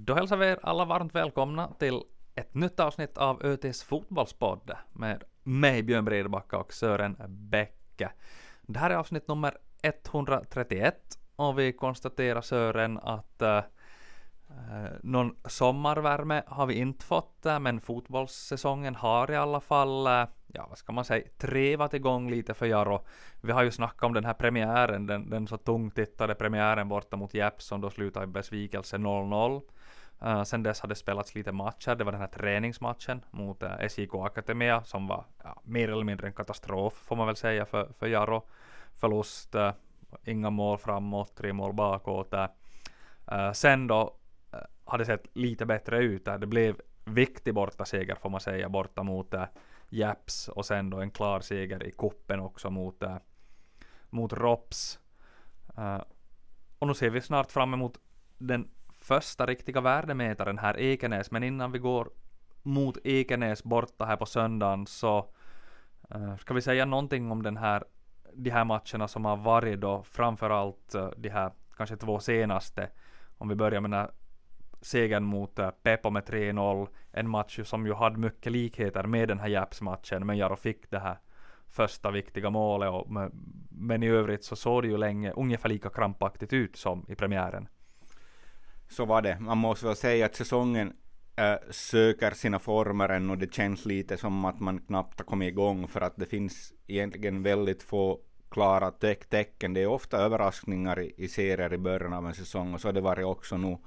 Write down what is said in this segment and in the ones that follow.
Då hälsar vi er alla varmt välkomna till ett nytt avsnitt av ÖTs fotbollspodd med mig Björn Bredbacka och Sören Bäcke. Det här är avsnitt nummer 131 och vi konstaterar Sören att uh, någon sommarvärme har vi inte fått, eh, men fotbollssäsongen har i alla fall, uh, ja vad ska man säga, trevat igång lite för Jaro. Vi har ju snackat om den här premiären, den, den så tungtittade premiären borta mot Japs som då slutade i besvikelse 0-0. Uh, sen dess har det spelats lite matcher. Det var den här träningsmatchen mot äh, uh, SJK Akademia som var ja, mer eller mindre en katastrof får man väl säga för, för Jaro. Förlust, uh, inga mål framåt, tre mål bakåt. Uh, sen då uh, har det sett lite bättre ut. Det blev viktig bortaseger, får man säga borta mot uh, Japs och sen då en klar seger i kuppen också mot, uh, mot Rops. och nu ser vi snart fram emot den första riktiga värdemätaren här Ekenäs, men innan vi går mot Ekenäs borta här på söndagen så uh, ska vi säga någonting om den här, de här matcherna som har varit då, framförallt uh, de här kanske två senaste. Om vi börjar med den här segern mot eh, uh, Pepo med 3-0, en match som ju hade mycket likheter med den här Japs-matchen, men Jaro fick det här första viktiga målet, och, men i övrigt så såg det ju länge ungefär lika krampaktigt ut som i premiären så var det. Man måste väl säga att säsongen äh, söker sina former än och det känns lite som att man knappt har kommit igång för att det finns egentligen väldigt få klara te tecken. Det är ofta överraskningar i, i serier i början av en säsong och så har det varit också nu.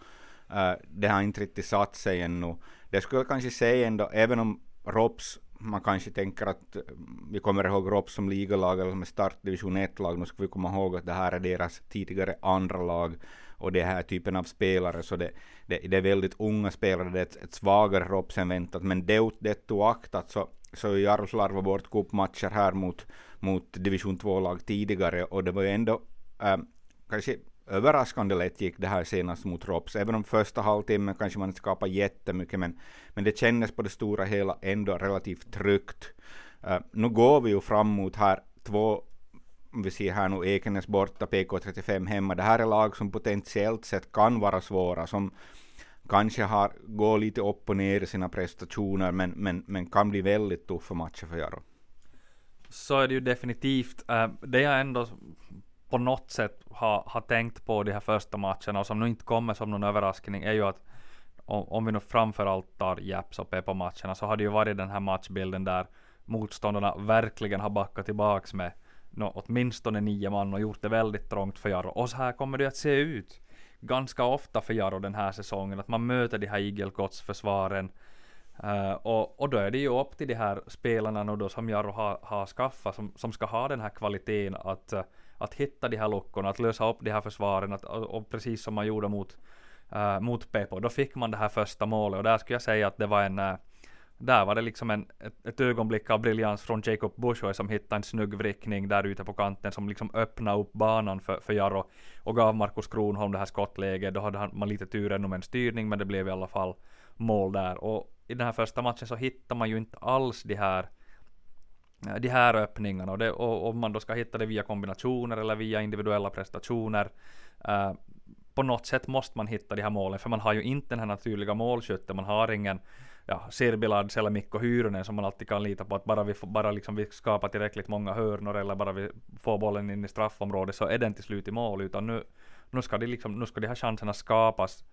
Äh, det har inte riktigt satt sig ännu. Det skulle jag kanske säga ändå, även om Rops man kanske tänker att mm, vi kommer ihåg Rops som ligalag eller som startdivision 1-lag, nu ska vi komma ihåg att det här är deras tidigare andra lag och det här typen av spelare, så det, det, det är väldigt unga spelare, det är ett, ett svagare Rops än väntat, men det, det oaktat så, så Jaroslarva bort cupmatcher här mot, mot division 2-lag tidigare, och det var ju ändå äh, kanske överraskande lätt gick det här senast mot Rops, även om första halvtimmen kanske man inte skapade jättemycket, men, men det kändes på det stora hela ändå relativt tryggt. Uh, nu går vi ju fram mot här två vi ser här nu Ekenäs borta, PK35 hemma. Det här är lag som potentiellt sett kan vara svåra, som kanske har, går lite upp och ner i sina prestationer, men, men, men kan bli väldigt tuffa matcher för Jaro. Så är det ju definitivt. Uh, det jag ändå på något sätt har, har tänkt på de här första matcherna och som nu inte kommer som någon överraskning är ju att om, om vi nu framförallt tar Japs och Pepo matcherna så har det ju varit den här matchbilden där motståndarna verkligen har backat tillbaks med no, åtminstone nio man och gjort det väldigt trångt för Jarro. Och så här kommer det att se ut ganska ofta för Jarro den här säsongen, att man möter de här igelkottsförsvaren. Uh, och, och då är det ju upp till de här spelarna nu då som Jarro har, har skaffat, som, som ska ha den här kvaliteten att, uh, att hitta de här luckorna, att lösa upp de här försvaren, att, och, och precis som man gjorde mot, äh, mot Pepo, då fick man det här första målet och där skulle jag säga att det var en eh, där var det liksom en, ett, ett ögonblick av briljans från Jacob Bushoy som hittade en snygg vrickning där ute på kanten som liksom öppnade upp banan för, för Jarro och gav Markus Kronholm det här skottläget. Då hade man lite tur ännu med en styrning men det blev i alla fall mål där. Och i den här första matchen så hittar man ju inte alls de här Eh, de här öppningarna. Och, det, och om man då ska hitta det via kombinationer eller via individuella prestationer uh, på något sätt måste man hitta de här målen. För man har ju inte den här naturliga målskytten, man har ingen ja, Sirbilads eller Mikko Hyrynen som man alltid kan lita på att bara vi, får, bara liksom vi skapar tillräckligt många hörnor eller bara vi får bollen in i straffområdet så är den till slut i mål. Utan nu, nu, ska, de liksom, nu ska de här chanserna skapas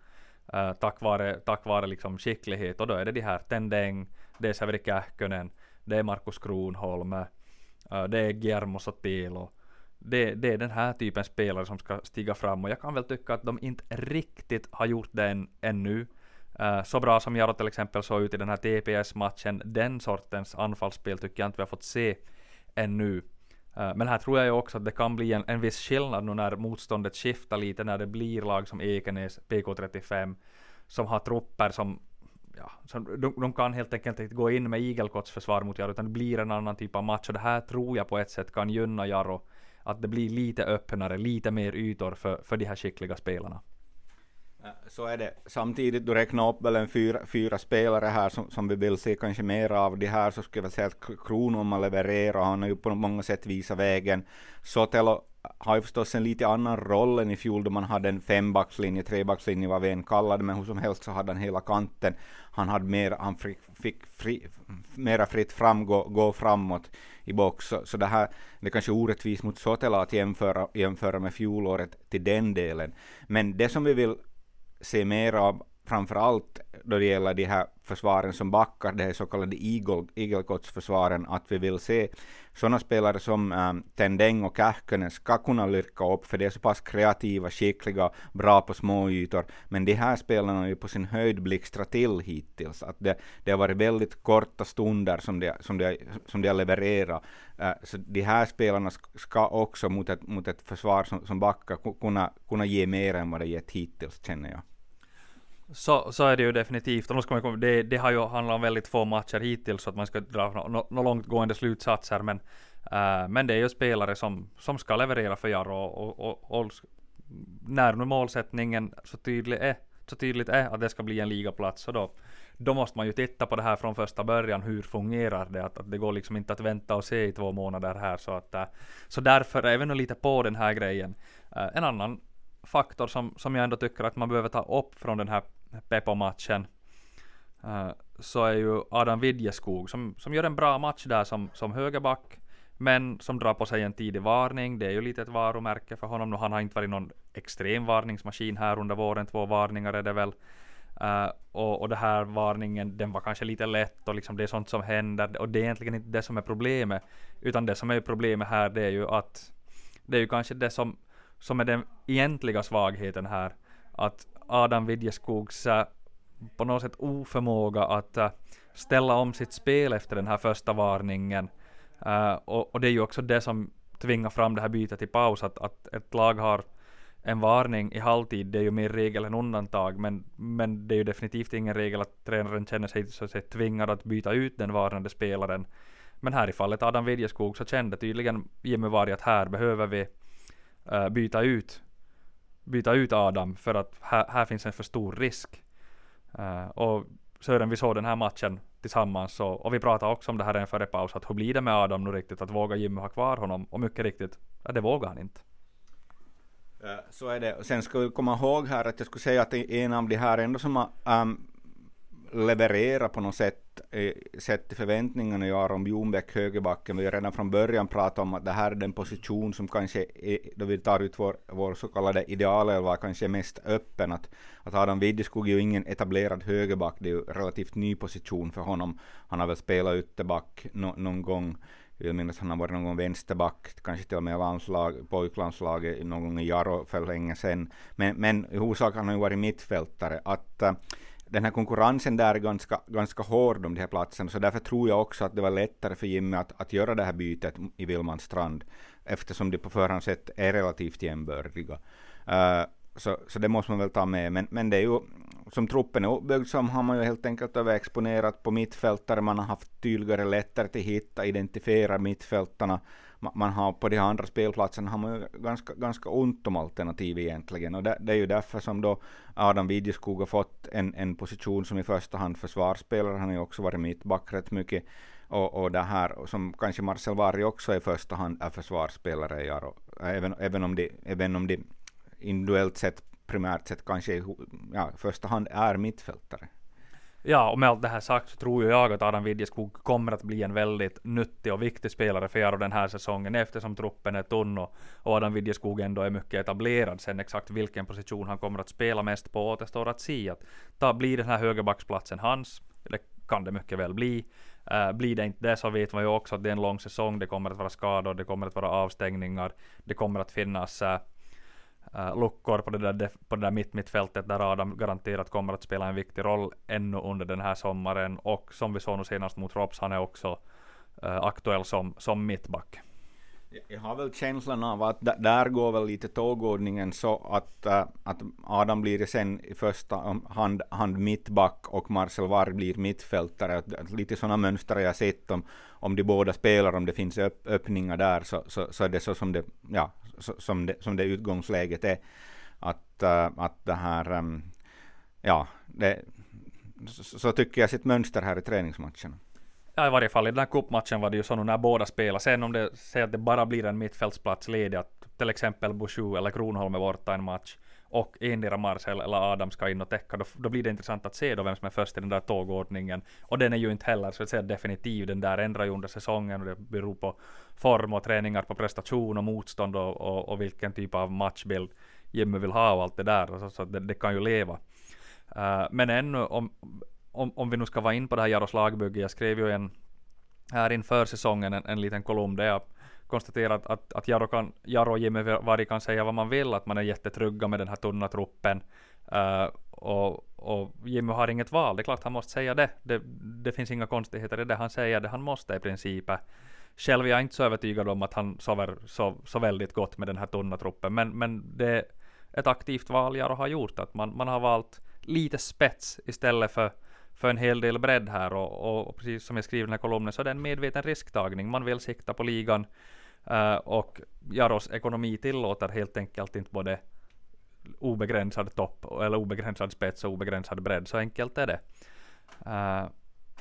uh, tack vare, tack vare liksom skicklighet. Och då är det de här Tendeng, det är Severi Kähkönen, det är Markus Kronholm, uh, äh, det är Guillermo Sotilo det, det, är den här typen spelare som ska stiga fram och jag kan väl tycka att de inte riktigt har gjort det än, ännu. Äh, uh, så bra som Jaro till exempel såg ut i den här TPS-matchen, den sortens anfallsspel tycker jag inte vi har fått se ännu. Uh, men här tror jag ju också att det kan bli en, en viss skillnad nu när motståndet skiftar lite, när det blir lag som Ekenäs, PK35, som har trupper som Ja, så de, de, kan helt enkelt inte gå in med igelkottsförsvar mot Jaro, utan det blir en annan typ av match. Och det här tror jag på ett sätt kan gynna Jaro, att det blir lite öppnare, lite mer ytor för, för de här skickliga spelarna. Äh, så är det. Samtidigt, du räknar upp väl en fyra, fyra spelare här som, som vi vill se kanske mer av. De här så skulle jag väl säga att Kronholm levererar, han har ju på många sätt visat vägen. Sotelo har ju förstås en lite annan roll än i fjol då man hade en fembackslinje, trebackslinje vad vi än kallade men hur som helst så hade han hela kanten. Han hade mer, han fick, fick fri, mera fritt fram, gå, gå framåt i box. Så, så det här det är kanske orättvist mot Sotela att jämföra, jämföra med fjolåret till den delen. Men det som vi vill se mer av framför allt då det gäller de här försvaren som backar, det här så kallade igelkottsförsvaren, att vi vill se sådana spelare som ähm, Tendeng och Kähkönen ska kunna lyrka upp, för de är så pass kreativa, skickliga, bra på små ytor, men de här spelarna har ju på sin höjd blixtrat till hittills, att det, det har varit väldigt korta stunder som de, som de, som de har levererat, äh, så de här spelarna ska också mot ett, mot ett försvar som, som backar kunna, kunna ge mer än vad det gett hittills, känner jag. Så, så är det ju definitivt. Och ska man det, det har ju handlat om väldigt få matcher hittills så att man ska dra några no, långtgående slutsatser. Men, äh, men det är ju spelare som, som ska leverera för Jarro och, och, och, och när nu målsättningen så, tydlig är, så tydligt är att det ska bli en ligaplats så då, då måste man ju titta på det här från första början. Hur fungerar det? Att, att det går liksom inte att vänta och se i två månader här. Så, att, äh, så därför är vi nog lite på den här grejen. Äh, en annan faktor som, som jag ändå tycker att man behöver ta upp från den här Pepo-matchen eh, så är ju Adam Vidjeskog som, som gör en bra match där som, som högerback men som drar på sig en tidig varning. Det är ju lite ett varumärke för honom. Han har inte varit någon extrem varningsmaskin här under våren. Två varningar är det väl. Uh, och, och det här varningen, den var kanske lite lätt och liksom det är sånt som händer. Och det är egentligen inte det som är problemet. Utan det som är problemet här det är ju att det är ju kanske det som, som är den egentliga svagheten här. Att Adam Widjeskogs äh, på något sätt oförmåga att äh, ställa om sitt spel efter den här första varningen. Äh, och, och, det är ju också det som tvingar fram det här bytet i paus, att, att ett lag har en varning i halvtid, det är ju mer regel än undantag, men, men det är ju definitivt ingen regel att tränaren känner sig så att säga, tvingad att byta ut den varnande spelaren. Men här i fallet Adam Widjeskog, så kände tydligen Jimmy Varg att här behöver vi uh, byta ut byta ut Adam för att här, här finns en för stor risk. Uh, och Sören, vi såg den här matchen tillsammans så, och vi pratade också om det här en före paus, att hur blir det med Adam nu riktigt, att våga Jimmy ha kvar honom? Och mycket riktigt, ja, det vågar han inte. Eh, så är det. Sen ska vi komma ihåg här att jag skulle säga att en av de här ändå som har um, leverera på något sätt eh, sett till förväntningarna i Aron Bjornbäck, högerbacken. Vi har redan från början pratat om att det här är den position som kanske, är, då vi tar ut vår, vår så kallade idealelva, kanske är mest öppen. Att, att Adam Widdeskog är ju ingen etablerad högerback, det är ju en relativt ny position för honom. Han har väl spelat ytterback no, någon gång. Jag vill minnas att han har varit någon gång vänsterback, kanske till och med landslag, pojklandslaget någon gång i Jaro för länge sedan. Men, men i huvudsak har han ju varit mittfältare. Att, eh, den här konkurrensen där är ganska, ganska hård om de här platserna, så därför tror jag också att det var lättare för Jimmy att, att göra det här bytet i Vilmanstrand, eftersom de på förhand sett är relativt jämbördiga. Uh, så, så det måste man väl ta med. Men, men det är ju, som truppen är uppbyggd som har man ju helt enkelt överexponerat på mittfältare. Man har haft tydligare, lättare att hitta, identifiera mittfältarna man har på de här andra spelplatserna har man ju ganska, ganska ont om alternativ egentligen. Och det, det är ju därför som då Adam Widjeskog har fått en, en position som i första hand försvarsspelare. Han har ju också varit mittback rätt mycket. Och, och det här som kanske Marcel Varg också i första hand är försvarsspelare. Ja, även, även, om de, även om de individuellt sett primärt sett kanske i ja, första hand är mittfältare. Ja, och med allt det här sagt så tror jag att Adam Widjeskog kommer att bli en väldigt nyttig och viktig spelare för Jaro den här säsongen eftersom truppen är tunn och, och Adam Widjeskog ändå är mycket etablerad. Sen exakt vilken position han kommer att spela mest på återstår att se. Att ta, blir den här högerbacksplatsen hans? Eller kan det mycket väl bli. Uh, blir det inte det så vet man ju också att det är en lång säsong. Det kommer att vara skador, det kommer att vara avstängningar. Det kommer att finnas uh, Eh, luckor på det där, på det där mitt mittfältet där Adam garanterat kommer att spela en viktig roll ännu under den här sommaren. Och som vi såg nu senast mot Rops, han är också uh, aktuell som, som mittback. Jag har väl känslan av att där går väl lite tågordningen så att, uh, att Adam blir sen i första hand, hand mittback och Marcel Varg blir mittfältare. Att, lite sådana mönster jag sett om, om de båda spelar, om det finns öpp, öppningar där så, så, så är det så som det, ja, som det, som det utgångsläget är. Att, uh, att det här, um, ja, det, så, så, tycker jag sitt mönster här i träningsmatcherna. Ja, i varje fall i den här cupmatchen var det ju så när båda spelar. Sen om det säger att det bara blir en mittfältsplats ledig, att till exempel Bouchou eller Kronholm är borta en match och endera Marcel eller Adam ska in och täcka, då, då blir det intressant att se då vem som är först i den där tågordningen. Och den är ju inte heller så att säga definitiv, den där ändrar ju under säsongen och det beror på form och träningar på prestation och motstånd och, och, och vilken typ av matchbild Jimmy vill ha och allt det där, så, så det, det, kan ju leva. Uh, men ännu om, om, om vi nu ska vara in på det här Jaros lagbygge, jag skrev ju en här inför säsongen en, en liten kolumn där jag konstaterat att, att Jaro, kan, Jaro och Jimmy Vari kan säga vad man vill, att man är jättetrygga med den här tunna truppen. Uh, och, och Jimmy har inget val, det är klart han måste säga det. Det, det finns inga konstigheter i det, han säger det han måste i princip. Själv är jag inte så övertygad om att han sover så, så väldigt gott med den här tunna truppen, men, men det är ett aktivt val Jaro har gjort, att man, man har valt lite spets istället för för en hel del bredd här och, och, och, precis som jag skriver i den här kolumnen så är det en medveten risktagning. Man vill sikta på ligan Eh, och Jaros ekonomi tillåter helt enkelt inte både obegränsad topp eller obegränsad spets och obegränsad bredd. Så enkelt är det. Uh,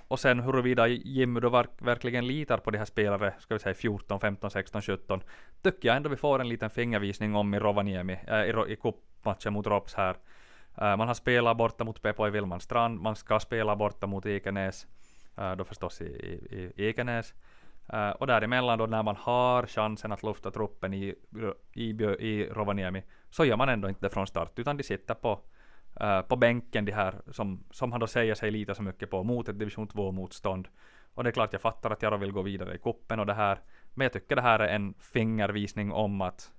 och sen huruvida Jimmy då verkligen litar på de här spelare, ska vi säga 14, 15, 16, 17, tycker jag ändå vi får en liten fingervisning om i Rovaniemi, äh, i, i cupmatchen mot Rops här. Uh, man har spelat borta mot Pepo i Vilmanstrand, man ska spela borta mot Ekenäs, uh, då förstås i, i, i Ekenäs. Uh, och däremellan då när man har chansen att lufta truppen i, i, i Rovaniemi, så gör man ändå inte det från start, utan de sitter på, uh, på bänken de här som, som han då säger sig lita så mycket på mot ett division 2-motstånd. Och det är klart jag fattar att Jaro vill gå vidare i kuppen och det här, men jag tycker det här är en fingervisning om att,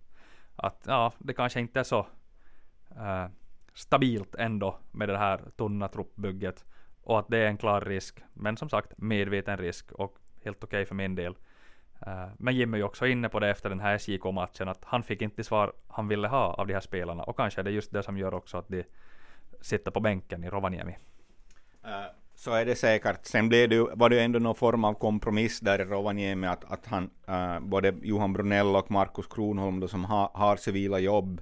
att ja, det kanske inte är så uh, stabilt ändå med det här tunna truppbygget och att det är en klar risk, men som sagt medveten risk och helt okej okay för min del. Eh, men Jimmy är ju också inne på det efter den här SJK-matchen att han fick inte svar han ville ha av de här spelarna och kanske är det just det som gör också att de sitter på bänken i Rovaniemi. Eh, så är det säkert. Sen blev det, var det ändå någon form av kompromiss där i Rovaniemi att, att han, eh, både Johan Brunell och Markus Kronholm då, som ha, har civila jobb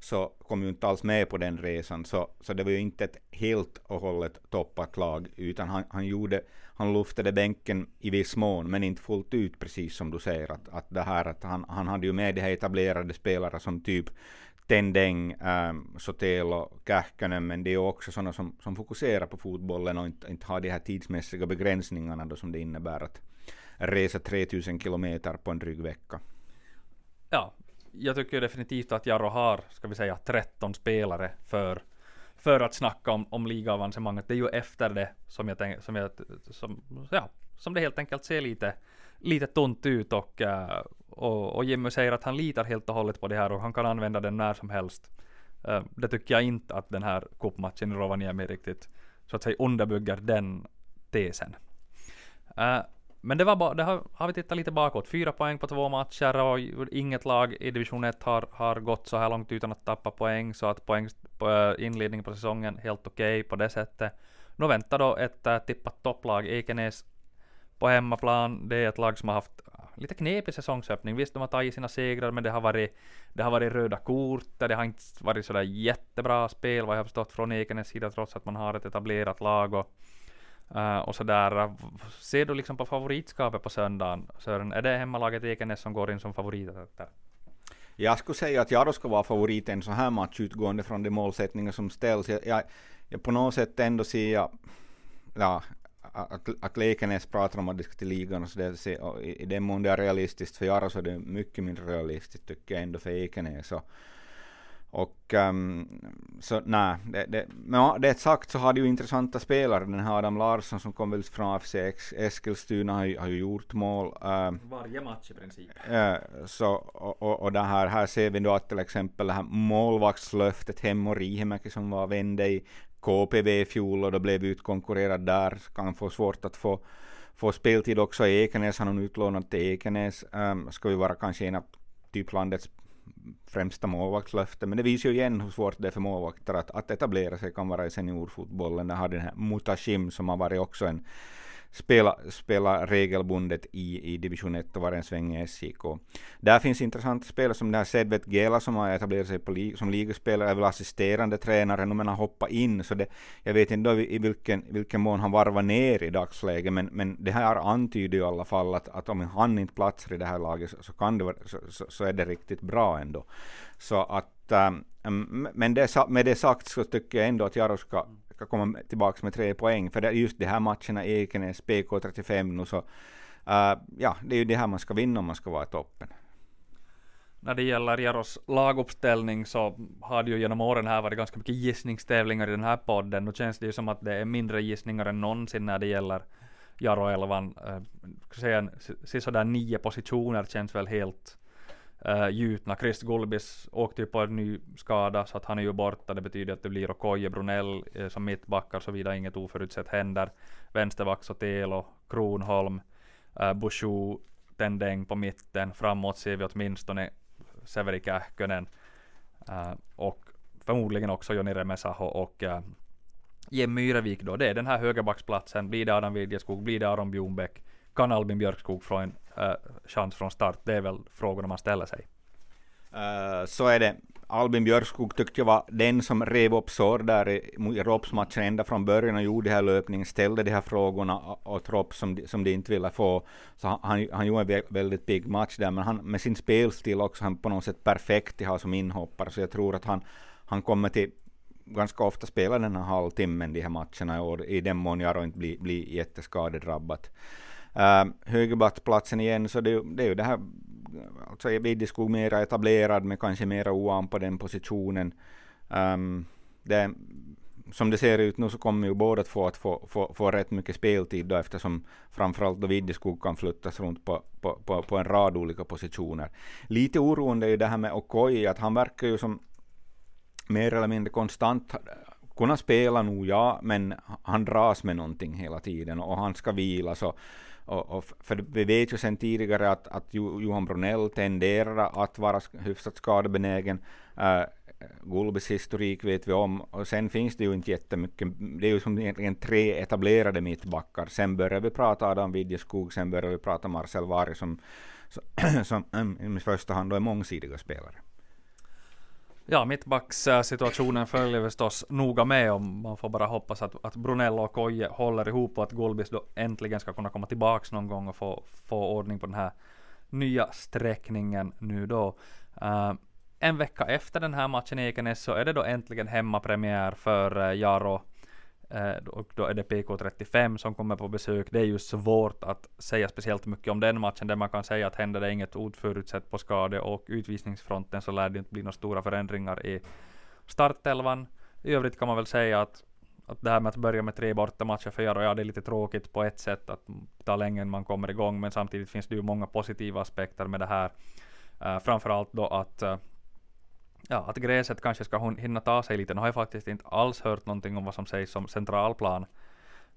så kom ju inte alls med på den resan, så, så det var ju inte ett helt och hållet toppat lag, utan han, han, gjorde, han luftade bänken i viss mån, men inte fullt ut, precis som du säger, att, att det här att han, han hade ju med de här etablerade spelare som typ Tendeng, ähm, Sotelo, Kähkönen, men det är ju också sådana som, som fokuserar på fotbollen och inte, inte har de här tidsmässiga begränsningarna då som det innebär att resa 3000 kilometer på en dryg vecka. Ja, jag tycker definitivt att Jarro har, ska vi säga, 13 spelare för, för att snacka om, om ligaavancemanget. Det är ju efter det som jag tänker, som jag, som, ja, som det helt enkelt ser lite, lite tunt ut och, eh, och, och Jimmy säger att han litar helt och hållet på det här och han kan använda den när som helst. Eh, det tycker jag inte att den här cupmatchen i Rovaniemi riktigt, så att säga, underbygger den tesen. Eh, men det var bara, det har, har vi tittat lite bakåt. Fyra poäng på två matcher och inget lag i division 1 har, har gått så här långt utan att tappa poäng, så att poäng på eh, inledning inledningen på säsongen helt okej okay på det sättet. Nu väntar då ett äh, tippat topplag, Ekenäs, på hemmaplan. Det är ett lag som har haft eh, lite knepig säsongsöppning. Visst, de har tagit sina segrar, men det har varit, det har varit röda kort. Det har inte varit sådär jättebra spel, vad jag har förstått från Ekenäs sida, trots att man har ett etablerat lag. Och, Uh, och sådär, eh, ser du liksom på favoritskapet på söndagen, Sören? Är det hemmalaget Ekenäs som går in som favoriter? Jag skulle säga att Jaro ska vara favorit i en sån här match utgående från de målsättningar som ställs. Jag, jag, jag på något sätt ändå ser jag, ja, att, att Lekenäs pratar om att de ska till ligan och så där, och i, i den mån det är realistiskt för Jaro så är det mycket mindre realistiskt tycker jag ändå för Ekenäs. Och, och um, så nej, det, det, men det sagt så har de ju intressanta spelare. Den här Adam Larsson som kom väl från AFC Eskilstuna har ju, har ju gjort mål. Uh, Varje match i princip. Uh, så, och, och, och det här, här ser vi då att till exempel det här målvaktslöftet Hemmo Rihimäki som var vände i KPV i fjol och då blev utkonkurrerad där. Kan få svårt att få, få speltid också i Ekenäs. Han är utlånad till Ekenäs. Um, ska ju vara kanske en av typ landets främsta målvaktslöfte. Men det visar ju igen hur svårt det är för målvakter att, att etablera sig kan vara i seniorfotbollen. Jag har den här Mutashim som har varit också en spela, spela regelbundet i, i division 1 och vara en sväng i SJK. Där finns intressanta spelare som den här Sedvet Gela som har etablerat sig på li, som ligaspelare, är väl assisterande tränare nu men har hoppat in, så det, jag vet inte då i vilken, vilken mån han varvar ner i dagsläget, men, men det här antyder ju i alla fall att, att om han inte platsar i det här laget så, så kan det vara, så, så, så, är det riktigt bra ändå. Så att, um, men det, med det sagt så tycker jag ändå att Jaro ska komma tillbaka med tre poäng. För det, just de här matcherna, Ekenäs, PK35 nu så, uh, ja, det är ju det här man ska vinna om man ska vara i toppen. När det gäller Jaros laguppställning så har det ju genom åren här varit ganska mycket gissningstävlingar i den här podden. Nu känns det ju som att det är mindre gissningar än någonsin när det gäller Jaro-elvan. Uh, eh, sådär nio positioner känns väl helt uh, gjutna. Chris Gulbis åkte ju på en ny skada så att han är ju borta. Det betyder att det blir Okoye Brunell uh, som mittbackar såvida inget oförutsett händer. Vänsterback Sotelo, Kronholm, uh, Bushu, Tendeng på mitten. Framåt ser vi åtminstone Severi Kähkönen uh, och förmodligen också Joni Remesaho och uh, Jem Myrevik då. Det är den här högerbacksplatsen. Blir det Adam Widjeskog? Blir det Aron Bjornbäck? Kan Albin Björkskog från uh, chans från start? Det är väl frågorna man ställer sig. Uh, så är det. Albin Björkskog tyckte jag var den som rev upp sår där i, i Rops-matchen ända från början och gjorde den här löpningen, ställde de här frågorna åt Rops som, de, som de inte ville få. Så han, han, han gjorde en väldigt big match där, men han, med sin spelstil också, han på något sätt perfekt att ha som inhoppare, så jag tror att han, han kommer till ganska ofta spela den här halvtimmen de här matcherna i år, i den mån Jaro inte blir, jätteskadedrabbad. jätteskadedrabbat. Ehm, uh, högerbacksplatsen igen, så det, det är ju det här, alltså Viddeskog mera etablerad med kanske mera oan på den positionen. Um, det, som det ser ut nu så kommer ju båda två att få, få, få rätt mycket speltid då eftersom framförallt då Videskog kan flyttas runt på, på, på, på, en rad olika positioner. Lite oroande är ju det här med Okoye, att han verkar ju som mer eller mindre konstant kunna spela nog ja, men han dras med någonting hela tiden och han ska vila så och, och, för vi vet ju sedan tidigare att, att Johan Brunell tenderar att vara hyfsat skadebenägen. Uh, Gulbis historik vet vi om, och sen finns det ju inte jättemycket, det är ju som egentligen tre etablerade mittbackar. Sen börjar vi prata Adam Widjeskog, sen börjar vi prata Marcel Vari som, som, som i första hand då är mångsidiga spelare. Ja, mittbackssituationen följer förstås noga med om. Man får bara hoppas att, att Brunello och Koje håller ihop och att Golbis då äntligen ska kunna komma tillbaks någon gång och få, få ordning på den här nya sträckningen nu då. Uh, en vecka efter den här matchen i Ekenäs så är det då äntligen hemmapremiär för uh, Jaro Eh, och då är det PK35 som kommer på besök. Det är ju svårt att säga speciellt mycket om den matchen, där man kan säga att händer det inget oförutsett på skade och utvisningsfronten så lär det inte bli några stora förändringar i startelvan. I övrigt kan man väl säga att, att det här med att börja med tre bortamatcher för Jaro, ja det är lite tråkigt på ett sätt att det tar länge innan man kommer igång, men samtidigt finns det ju många positiva aspekter med det här. Uh, framförallt då att uh, Ja, att gräset kanske ska hinna ta sig lite. Nu har jag faktiskt inte alls hört någonting om vad som sägs om centralplan.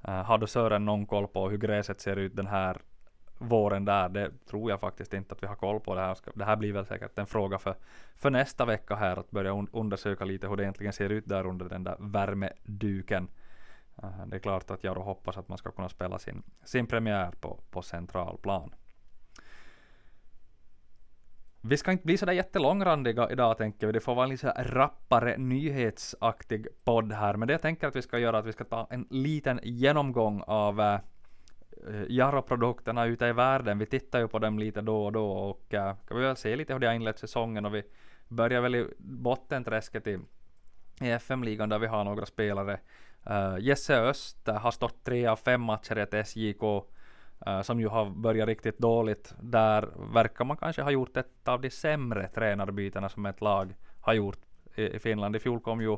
Uh, äh, har du Sören någon koll på hur gräset ser ut den här våren där? Det tror jag faktiskt inte att vi har koll på. Det här, det här blir väl säkert en fråga för, för nästa vecka här att börja un undersöka lite hur det egentligen ser ut där under den där värmeduken. Uh, det är klart att jag hoppas att man ska kunna spela sin, sin premiär på, på centralplan. Vi ska inte bli sådär jättelångrandiga idag tänker vi. Det får vara en lite rappare nyhetsaktig podd här. Men det jag tänker att vi ska göra är att vi ska ta en liten genomgång av äh, Jarro-produkterna ute i världen. Vi tittar ju på dem lite då och då och eh, äh, kan vi väl se lite hur de har inlett säsongen och vi börjar väl i bottenträsket i, i FM-ligan där vi har några spelare. Äh, Jesse Öst har stått tre av fem matcher i ett SJK Eh, som ju har börjat riktigt dåligt. Där verkar man kanske ha gjort ett av de sämre tränarbytena som ett lag har gjort i, Finland. I fjol kom ju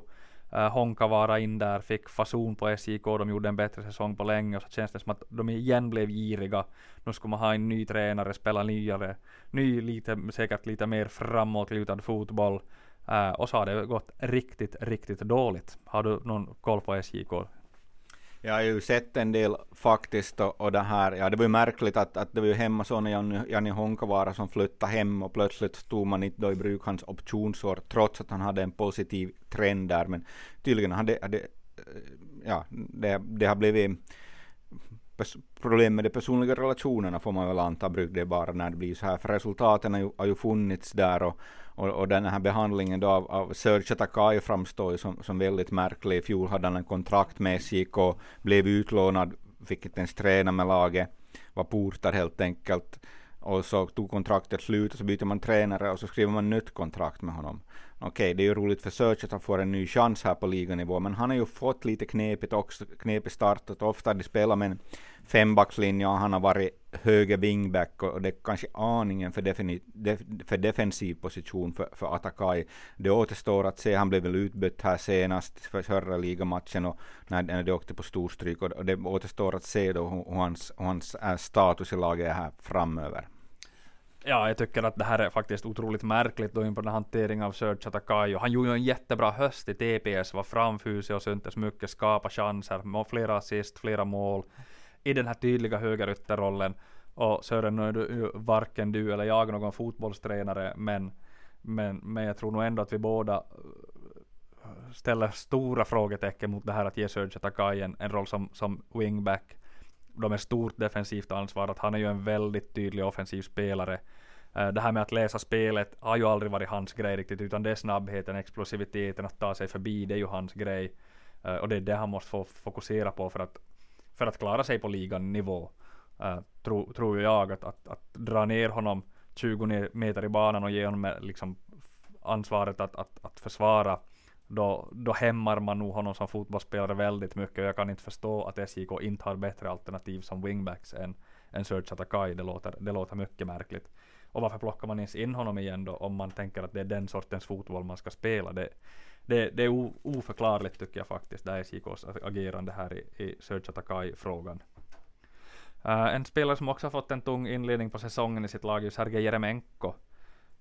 eh, Honkavara in där, fick fason på SJK, de gjorde en bättre säsong på länge och så känns det som att de igen blev giriga. Nu ska man ha en ny tränare, spela nyare, ny, lite, säkert lite mer framåtlutad fotboll. Uh, och så har det gått riktigt, riktigt dåligt. Har du någon koll på SJK? Jag har ju sett en del faktiskt och, och det här, ja det var ju märkligt att, att det var ju hemma så när Janni, Janni som flyttade hem och plötsligt stod man inte då i bruk hans optionsår trots att han hade en positiv trend där. Men tydligen hade, hade eh, ja, det, det har blivit problem med de personliga relationerna får man väl anta brukar det bara när det blir så här, för resultaten har ju, har ju funnits där och, och, och den här behandlingen då av, av Serge Takai framstår ju som, som väldigt märklig. I fjol hade han en kontrakt med SJK och blev utlånad, fick inte ens träna med laget, var portad helt enkelt och så tog kontraktet slut och så byter man tränare och så skriver man nytt kontrakt med honom. Okej, okay, det är ju roligt för Search att han får en ny chans här på liganivå, men han har ju fått lite knepigt också, knepigt startat. Ofta har de spelat med en fembackslinje och han har varit höger wingback och det är kanske aningen för, defini, def, för defensiv position för, för Atakai. Det återstår att se, han blev väl utbytt här senast för förra ligamatchen och när, när de åkte på storstryk och det återstår att se då hur, hur hans, hur hans eh, status i laget är här framöver. Ja, jag tycker att det här är faktiskt otroligt märkligt då in på den hanteringen av Serge Atakayo. Han gjorde ju en jättebra höst i TPS, var framfusig och syntes mycket, skapa chanser, flera assist, flera mål i den här tydliga högerytterrollen. Och Sören, nu är du, varken du eller jag någon fotbollstränare, men, men, men jag tror nog ändå att vi båda eh, ställer stora frågetecken mot det här att ge Serge Atakai en, en roll som, som wingback de är stort defensivt ansvar, att han är ju en väldigt tydlig offensiv spelare. Eh, det här med att läsa spelet har ju aldrig varit hans grej riktigt, utan det är snabbheten, explosiviteten, att ta sig förbi, det är ju hans grej. Eh, och det är det han måste få fokusera på för att, för att klara sig på ligan-nivå. Uh, eh, tror, tror jag att, att, att dra ner honom 20 meter i banan och ge honom liksom ansvaret att, att, att försvara då, då hämmar man nog honom som fotbollsspelare väldigt mycket och jag kan inte förstå att SJK inte har bättre alternativ som wingbacks än, än Serge Atakai. Det låter, det låter mycket märkligt. Och varför plockar man ens in honom igen då om man tänker att det är den sortens fotboll man ska spela? Det, det, det är oförklarligt tycker jag faktiskt, det här SJKs agerande här i, i Serge Atakai-frågan. Uh, eh, en spelare som också har fått en tung inledning på säsongen i sitt lag är Sergej Jeremenko.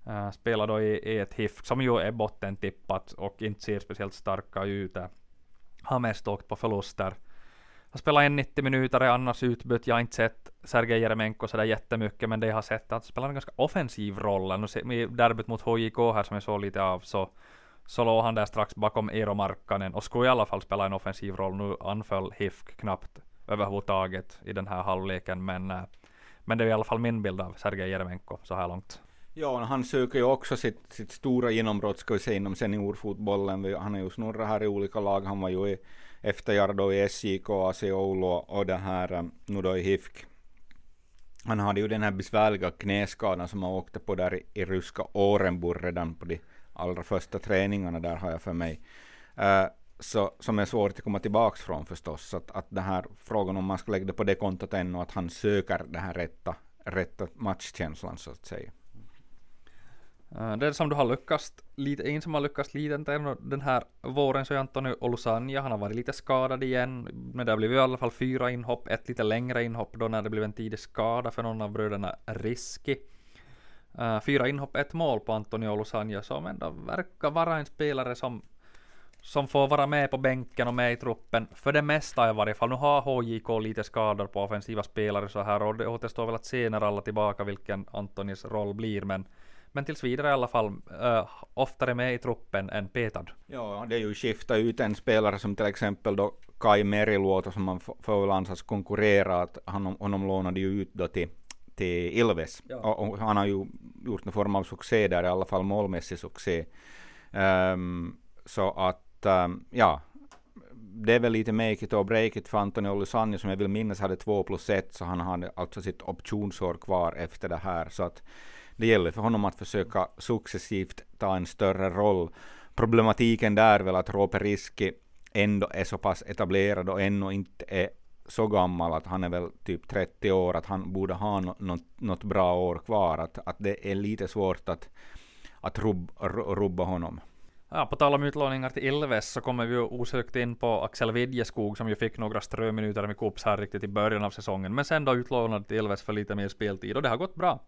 Uh, spelar då i, i ett HIF som ju är bottentippat och inte ser speciellt starka ut. Eh, har mest åkt på förluster. Han spelar en 90 minuter, annars utbytt. Jag har inte sett Sergej Jeremenko sådär jättemycket, men det jag har sett är att han spelar en ganska offensiv roll. I derbyt mot HJK här som jag såg lite av så, så låg han där strax bakom Eero Markkanen och skulle i alla fall spela en offensiv roll. Nu anföll HIF knappt överhuvudtaget i den här halvleken, men, eh, men det är i alla fall min bild av Sergej Jeremenko så här långt. Ja, han söker ju också sitt, sitt stora genombrott, ska vi säga, inom seniorfotbollen. Han har ju snurrat här i olika lag. Han var ju i, efter då i SJK, AC Oulu och det här nu då i HIFK. Han hade ju den här besvärliga knäskadan som han åkte på där i, i ryska Orenburg redan på de allra första träningarna där har jag för mig. Uh, så, som är svårt att komma tillbaka från förstås. Så att, att den här frågan om man ska lägga det på det kontot ännu, att han söker den här rätta, rätta matchkänslan så att säga. Äh, det som du har lyckats lite, en som har lyckats lite den här våren så är Antoni Olusanja, han har varit lite skadad igen, men det har blivit i alla fall fyra inhopp, ett lite längre inhopp då när det blev en tidig skada för någon av bröderna Riski. Uh, fyra inhopp, ett mål på Antoni Olusanja som ändå verkar vara en spelare som som får vara med på bänken och med i truppen för det mesta i varje fall. Nu har HJK lite skador på offensiva spelare så här och det återstår väl att se när alla tillbaka vilken Antonis roll blir men men tills vidare i alla fall uh, oftare med i truppen än petad. Ja, det är ju skifta ut en spelare som till exempel då Kai Meriluoto som man får väl anses konkurrera, att han, honom lånade ju ut då till, till Ilves. Ja. Och, och, han har ju gjort en form av succé där, i alla fall målmässig succé. Um, så att, um, ja, det är väl lite make it or break it för Antoni Olusanja som jag vill minnas hade två plus ett, så han hade alltså sitt optionsår kvar efter det här. Så att det gäller för honom att försöka successivt ta en större roll. Problematiken där är väl att Roope Riski ändå är så pass etablerad och ännu inte är så gammal att han är väl typ 30 år, att han borde ha något, något bra år kvar, att, att det är lite svårt att, att rub, rubba honom. Ja, på tal om utlåningar till Ilves så kommer vi ju osökt in på Axel Widjeskog som ju fick några ströminuter med Kups här riktigt i början av säsongen, men sen då utlånad till Ilves för lite mer speltid och det har gått bra.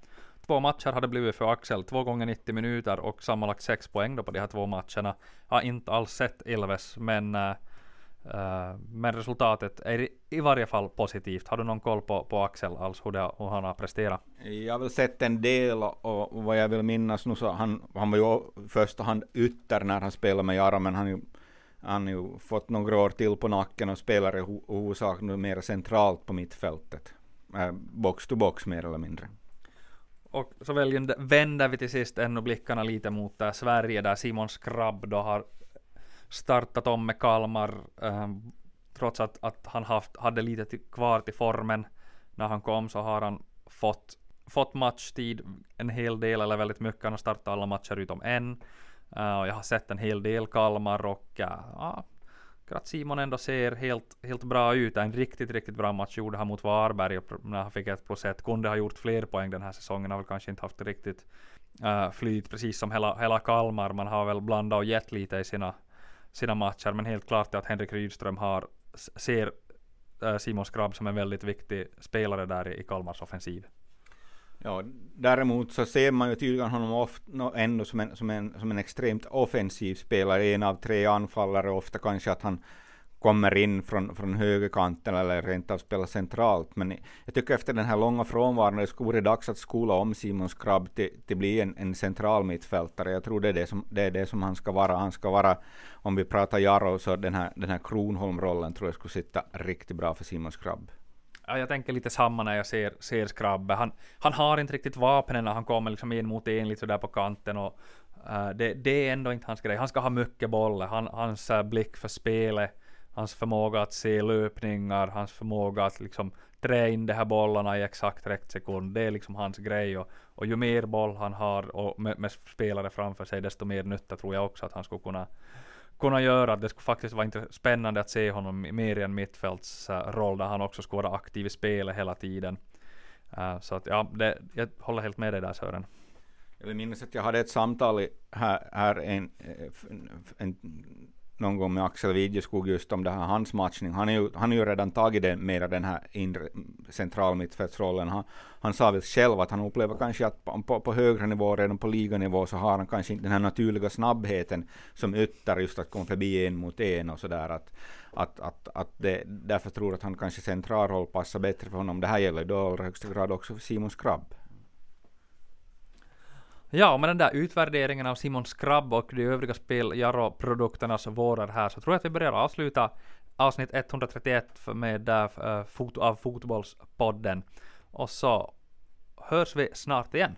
Två matcher hade blivit för Axel, två gånger 90 minuter och sammanlagt sex poäng då på de här två matcherna. Har inte alls sett Ilves, men, äh, men resultatet är i, varje fall positivt. Har du någon koll på, på Axel alls, hur, det, hur han har presterat? Jag har väl sett en del och, och vad jag vill minnas nu så han, han var ju i första hand ytter när han spelade med Jara, men han han har ju fått några år till på nacken och spelar i huvudsak mer centralt på mittfältet. Äh, box to box mer eller mindre. Och så vänder vi till sist ännu blickarna lite mot där Sverige där Simon Skrabb då har startat om med Kalmar eh, trots att, att han haft, hade lite till, kvar till formen när han kom så har han fått, fått matchtid en hel del eller väldigt mycket. Han har startat alla matcher utom en. Uh, och jag har sett en hel del Kalmar och uh, att Simon ändå ser helt, helt bra ut. En riktigt, riktigt bra match gjorde han mot Varberg när han fick ett plus ett. Kunde ha gjort fler poäng den här säsongen. Har väl kanske inte haft riktigt uh, flyt precis som hela, hela Kalmar. Man har väl blandat och gett lite i sina, sina matcher. Men helt klart är att Henrik Rydström har, ser eh, uh, Simon Skrabb som en väldigt viktig spelare där i, i Kalmars offensiv. Ja, däremot så ser man ju tydligen honom ofta, ändå som en, som, en, som en extremt offensiv spelare, en av tre anfallare, ofta kanske att han kommer in från, från högerkanten eller rent av spelar centralt. Men jag tycker efter den här långa frånvaron det vore dags att skola om Simon Skrabb till, att bli en, en central mittfältare. Jag tror det är det, som, det är det som han ska vara. Han ska vara, om vi pratar Jaro, så den här, den här Kronholm-rollen tror jag skulle sitta riktigt bra för Simon Skrabb. Ja, jag tänker lite samma när jag ser, ser Skrabbe. Han, han har inte riktigt vapnen när han kommer liksom in mot en lite sådär på kanten och uh, det, det, är ändå inte hans grej. Han ska ha mycket bollar. Han, hans uh, blick för spelet, hans förmåga att se löpningar, hans förmåga att liksom trä in de här bollarna i exakt rätt sekund. Det är liksom hans grej och, och ju mer boll han har och med, med spelare framför sig desto mer nytta tror jag också att han skulle kunna kunna göra. Det skulle faktiskt vara spännande att se honom mer i en mittfältsroll eh, där han också skulle vara aktiv i spelet hela tiden. Uh, så att ja, det, jag håller helt med dig där Sören. Jag minns att jag hade ett samtal här, här en, eh, en, en någon gång med Axel Widjeskog just om det här hans matchning. Han har ju, han har ju redan tagit det, mera den här inre centralmittfältsrollen. Han, han sa väl själv att han upplever kanske att på, på, på högre nivå, redan på liganivå, så har han kanske inte den här naturliga snabbheten som ytter just att komma förbi en mot en och sådär. Att, att, att, att det, därför tror jag att han kanske centralroll passar bättre för honom. Det här gäller ju då i allra högsta grad också för Simon Skrabb. Ja, och med den där utvärderingen av Simon Skrabb och de övriga spel Jaro-produkternas vårar här så tror jag att vi börjar avsluta avsnitt 131 med uh, eh, fot av Fotbollspodden. Och så hörs vi snart igen.